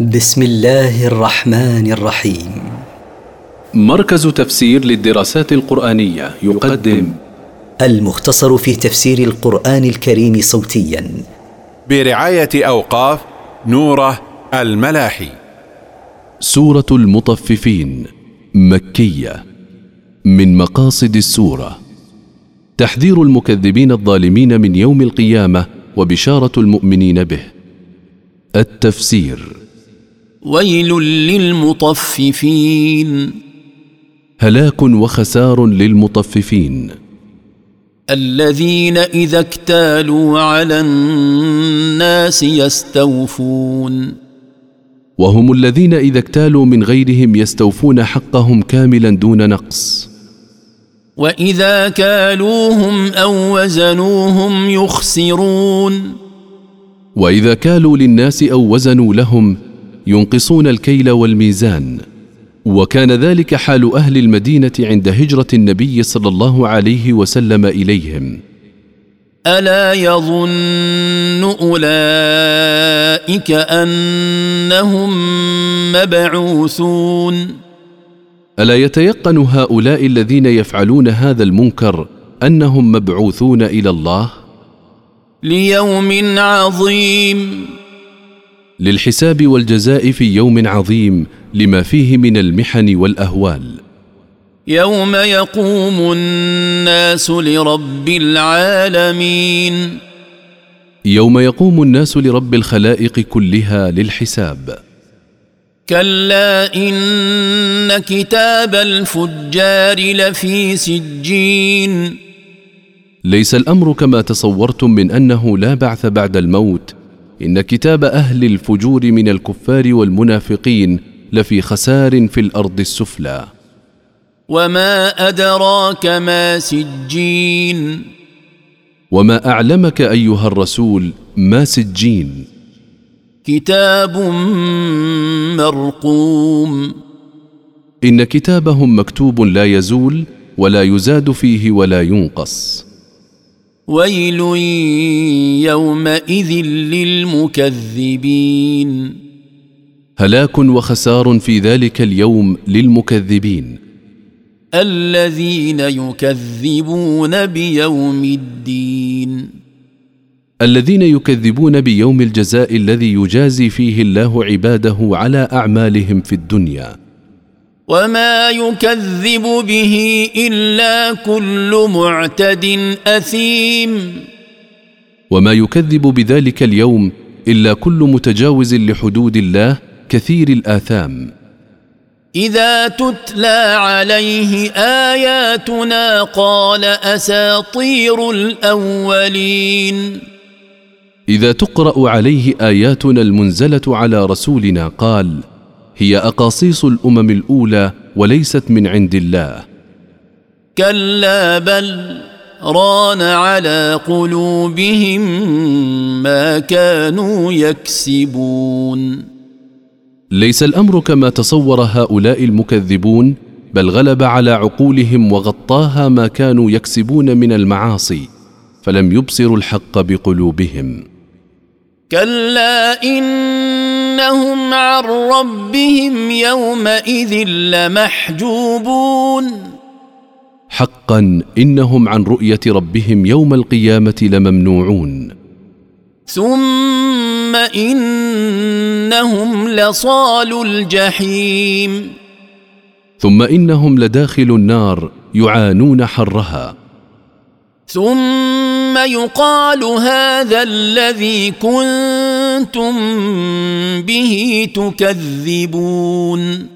بسم الله الرحمن الرحيم. مركز تفسير للدراسات القرآنية يقدم. المختصر في تفسير القرآن الكريم صوتيا. برعاية أوقاف نوره الملاحي. سورة المطففين مكية. من مقاصد السورة. تحذير المكذبين الظالمين من يوم القيامة وبشارة المؤمنين به. التفسير. ويل للمطففين. هلاك وخسار للمطففين. الذين إذا اكتالوا على الناس يستوفون. وهم الذين إذا اكتالوا من غيرهم يستوفون حقهم كاملا دون نقص. وإذا كالوهم أو وزنوهم يخسرون. وإذا كالوا للناس أو وزنوا لهم ينقصون الكيل والميزان. وكان ذلك حال أهل المدينة عند هجرة النبي صلى الله عليه وسلم إليهم. ألا يظن أولئك أنهم مبعوثون؟ ألا يتيقن هؤلاء الذين يفعلون هذا المنكر أنهم مبعوثون إلى الله؟ ليوم عظيم. للحساب والجزاء في يوم عظيم لما فيه من المحن والأهوال. يوم يقوم الناس لرب العالمين. يوم يقوم الناس لرب الخلائق كلها للحساب. كلا إن كتاب الفجار لفي سجين. ليس الأمر كما تصورتم من أنه لا بعث بعد الموت إن كتاب أهل الفجور من الكفار والمنافقين لفي خسار في الأرض السفلى. وما أدراك ما سجين. وما أعلمك أيها الرسول ما سجين. كتاب مرقوم. إن كتابهم مكتوب لا يزول ولا يزاد فيه ولا ينقص. ويل يومئذ للمكذبين. هلاك وخسار في ذلك اليوم للمكذبين. الذين يكذبون بيوم الدين. الذين يكذبون بيوم الجزاء الذي يجازي فيه الله عباده على أعمالهم في الدنيا. وما يكذب به الا كل معتد اثيم. وما يكذب بذلك اليوم الا كل متجاوز لحدود الله كثير الاثام. اذا تتلى عليه اياتنا قال اساطير الاولين. اذا تقرا عليه اياتنا المنزله على رسولنا قال هي أقاصيص الأمم الأولى وليست من عند الله. كلا بل ران على قلوبهم ما كانوا يكسبون. ليس الأمر كما تصور هؤلاء المكذبون بل غلب على عقولهم وغطاها ما كانوا يكسبون من المعاصي فلم يبصروا الحق بقلوبهم. كلا إنهم عن ربهم يومئذ لمحجوبون. حقا إنهم عن رؤية ربهم يوم القيامة لممنوعون. ثم إنهم لصال الجحيم. ثم إنهم لداخل النار يعانون حرها. ثم يقال هذا الذي كنتم به تكذبون.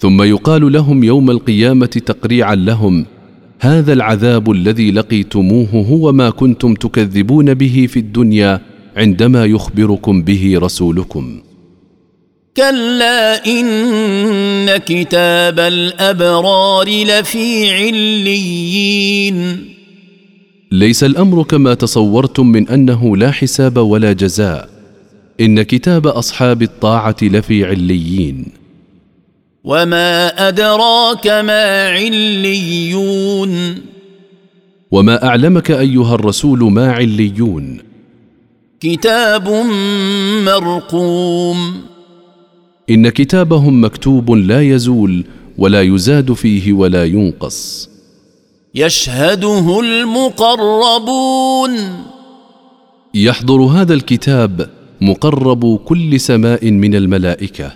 ثم يقال لهم يوم القيامة تقريعا لهم هذا العذاب الذي لقيتموه هو ما كنتم تكذبون به في الدنيا عندما يخبركم به رسولكم. كلا إن كتاب الأبرار لفي عليين. ليس الأمر كما تصورتم من أنه لا حساب ولا جزاء إن كتاب أصحاب الطاعة لفي عليين. وما ادراك ما عليون. وما اعلمك ايها الرسول ما عليون. كتاب مرقوم. إن كتابهم مكتوب لا يزول ولا يزاد فيه ولا ينقص. يشهده المقربون. يحضر هذا الكتاب مقرب كل سماء من الملائكة.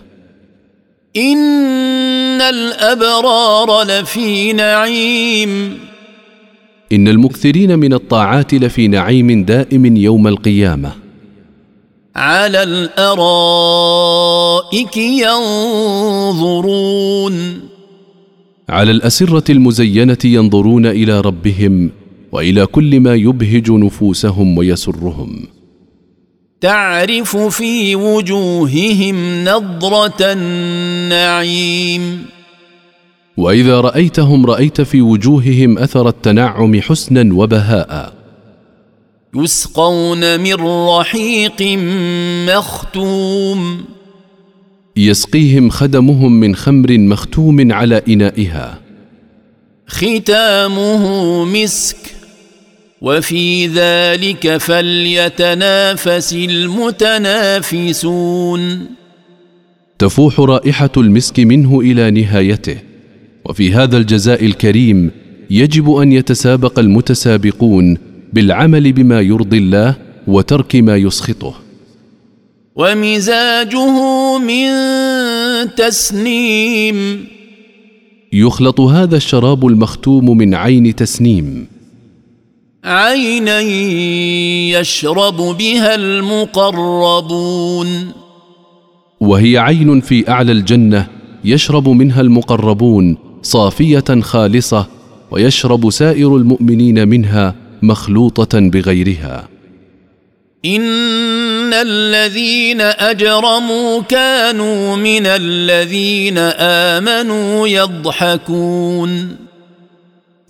إن الأبرار لفي نعيم. إن المكثرين من الطاعات لفي نعيم دائم يوم القيامة. على الأرائك ينظرون. على الأسرة المزينة ينظرون إلى ربهم وإلى كل ما يبهج نفوسهم ويسرهم. تعرف في وجوههم نضرة النعيم. وإذا رأيتهم رأيت في وجوههم أثر التنعم حسنا وبهاء. يسقون من رحيق مختوم. يسقيهم خدمهم من خمر مختوم على إنائها. ختامه مسك. وفي ذلك فليتنافس المتنافسون. تفوح رائحة المسك منه إلى نهايته. وفي هذا الجزاء الكريم يجب أن يتسابق المتسابقون بالعمل بما يرضي الله وترك ما يسخطه. ومزاجه من تسنيم. يخلط هذا الشراب المختوم من عين تسنيم. عينا يشرب بها المقربون. وهي عين في أعلى الجنة يشرب منها المقربون صافية خالصة ويشرب سائر المؤمنين منها مخلوطة بغيرها. إن الذين أجرموا كانوا من الذين آمنوا يضحكون.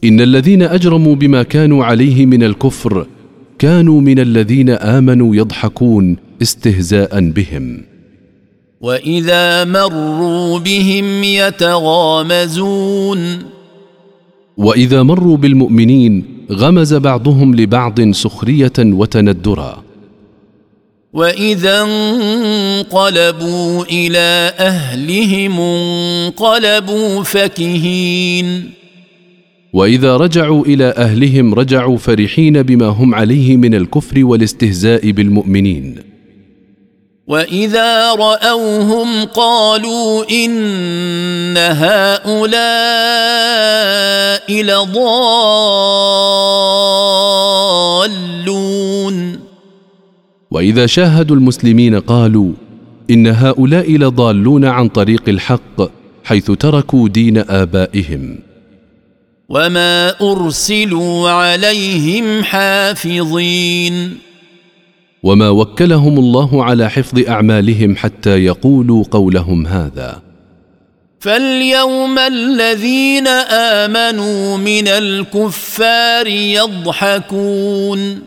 إن الذين أجرموا بما كانوا عليه من الكفر كانوا من الذين آمنوا يضحكون استهزاء بهم. وإذا مروا بهم يتغامزون. وإذا مروا بالمؤمنين غمز بعضهم لبعض سخرية وتندرا. وإذا انقلبوا إلى أهلهم انقلبوا فكهين. وإذا رجعوا إلى أهلهم رجعوا فرحين بما هم عليه من الكفر والاستهزاء بالمؤمنين. وإذا رأوهم قالوا إن هؤلاء لضالون. وإذا شاهدوا المسلمين قالوا إن هؤلاء لضالون عن طريق الحق حيث تركوا دين آبائهم. وما ارسلوا عليهم حافظين وما وكلهم الله على حفظ اعمالهم حتى يقولوا قولهم هذا. فاليوم الذين امنوا من الكفار يضحكون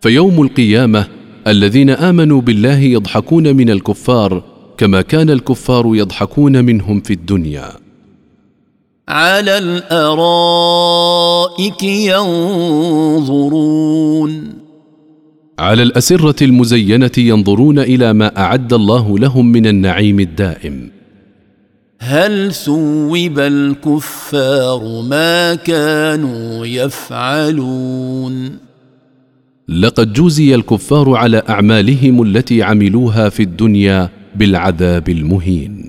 فيوم القيامه الذين امنوا بالله يضحكون من الكفار كما كان الكفار يضحكون منهم في الدنيا. على الارائك ينظرون على الاسره المزينه ينظرون إلى ما اعد الله لهم من النعيم الدائم. هل ثوب الكفار ما كانوا يفعلون لقد جوزي الكفار على اعمالهم التي عملوها في الدنيا بالعذاب المهين.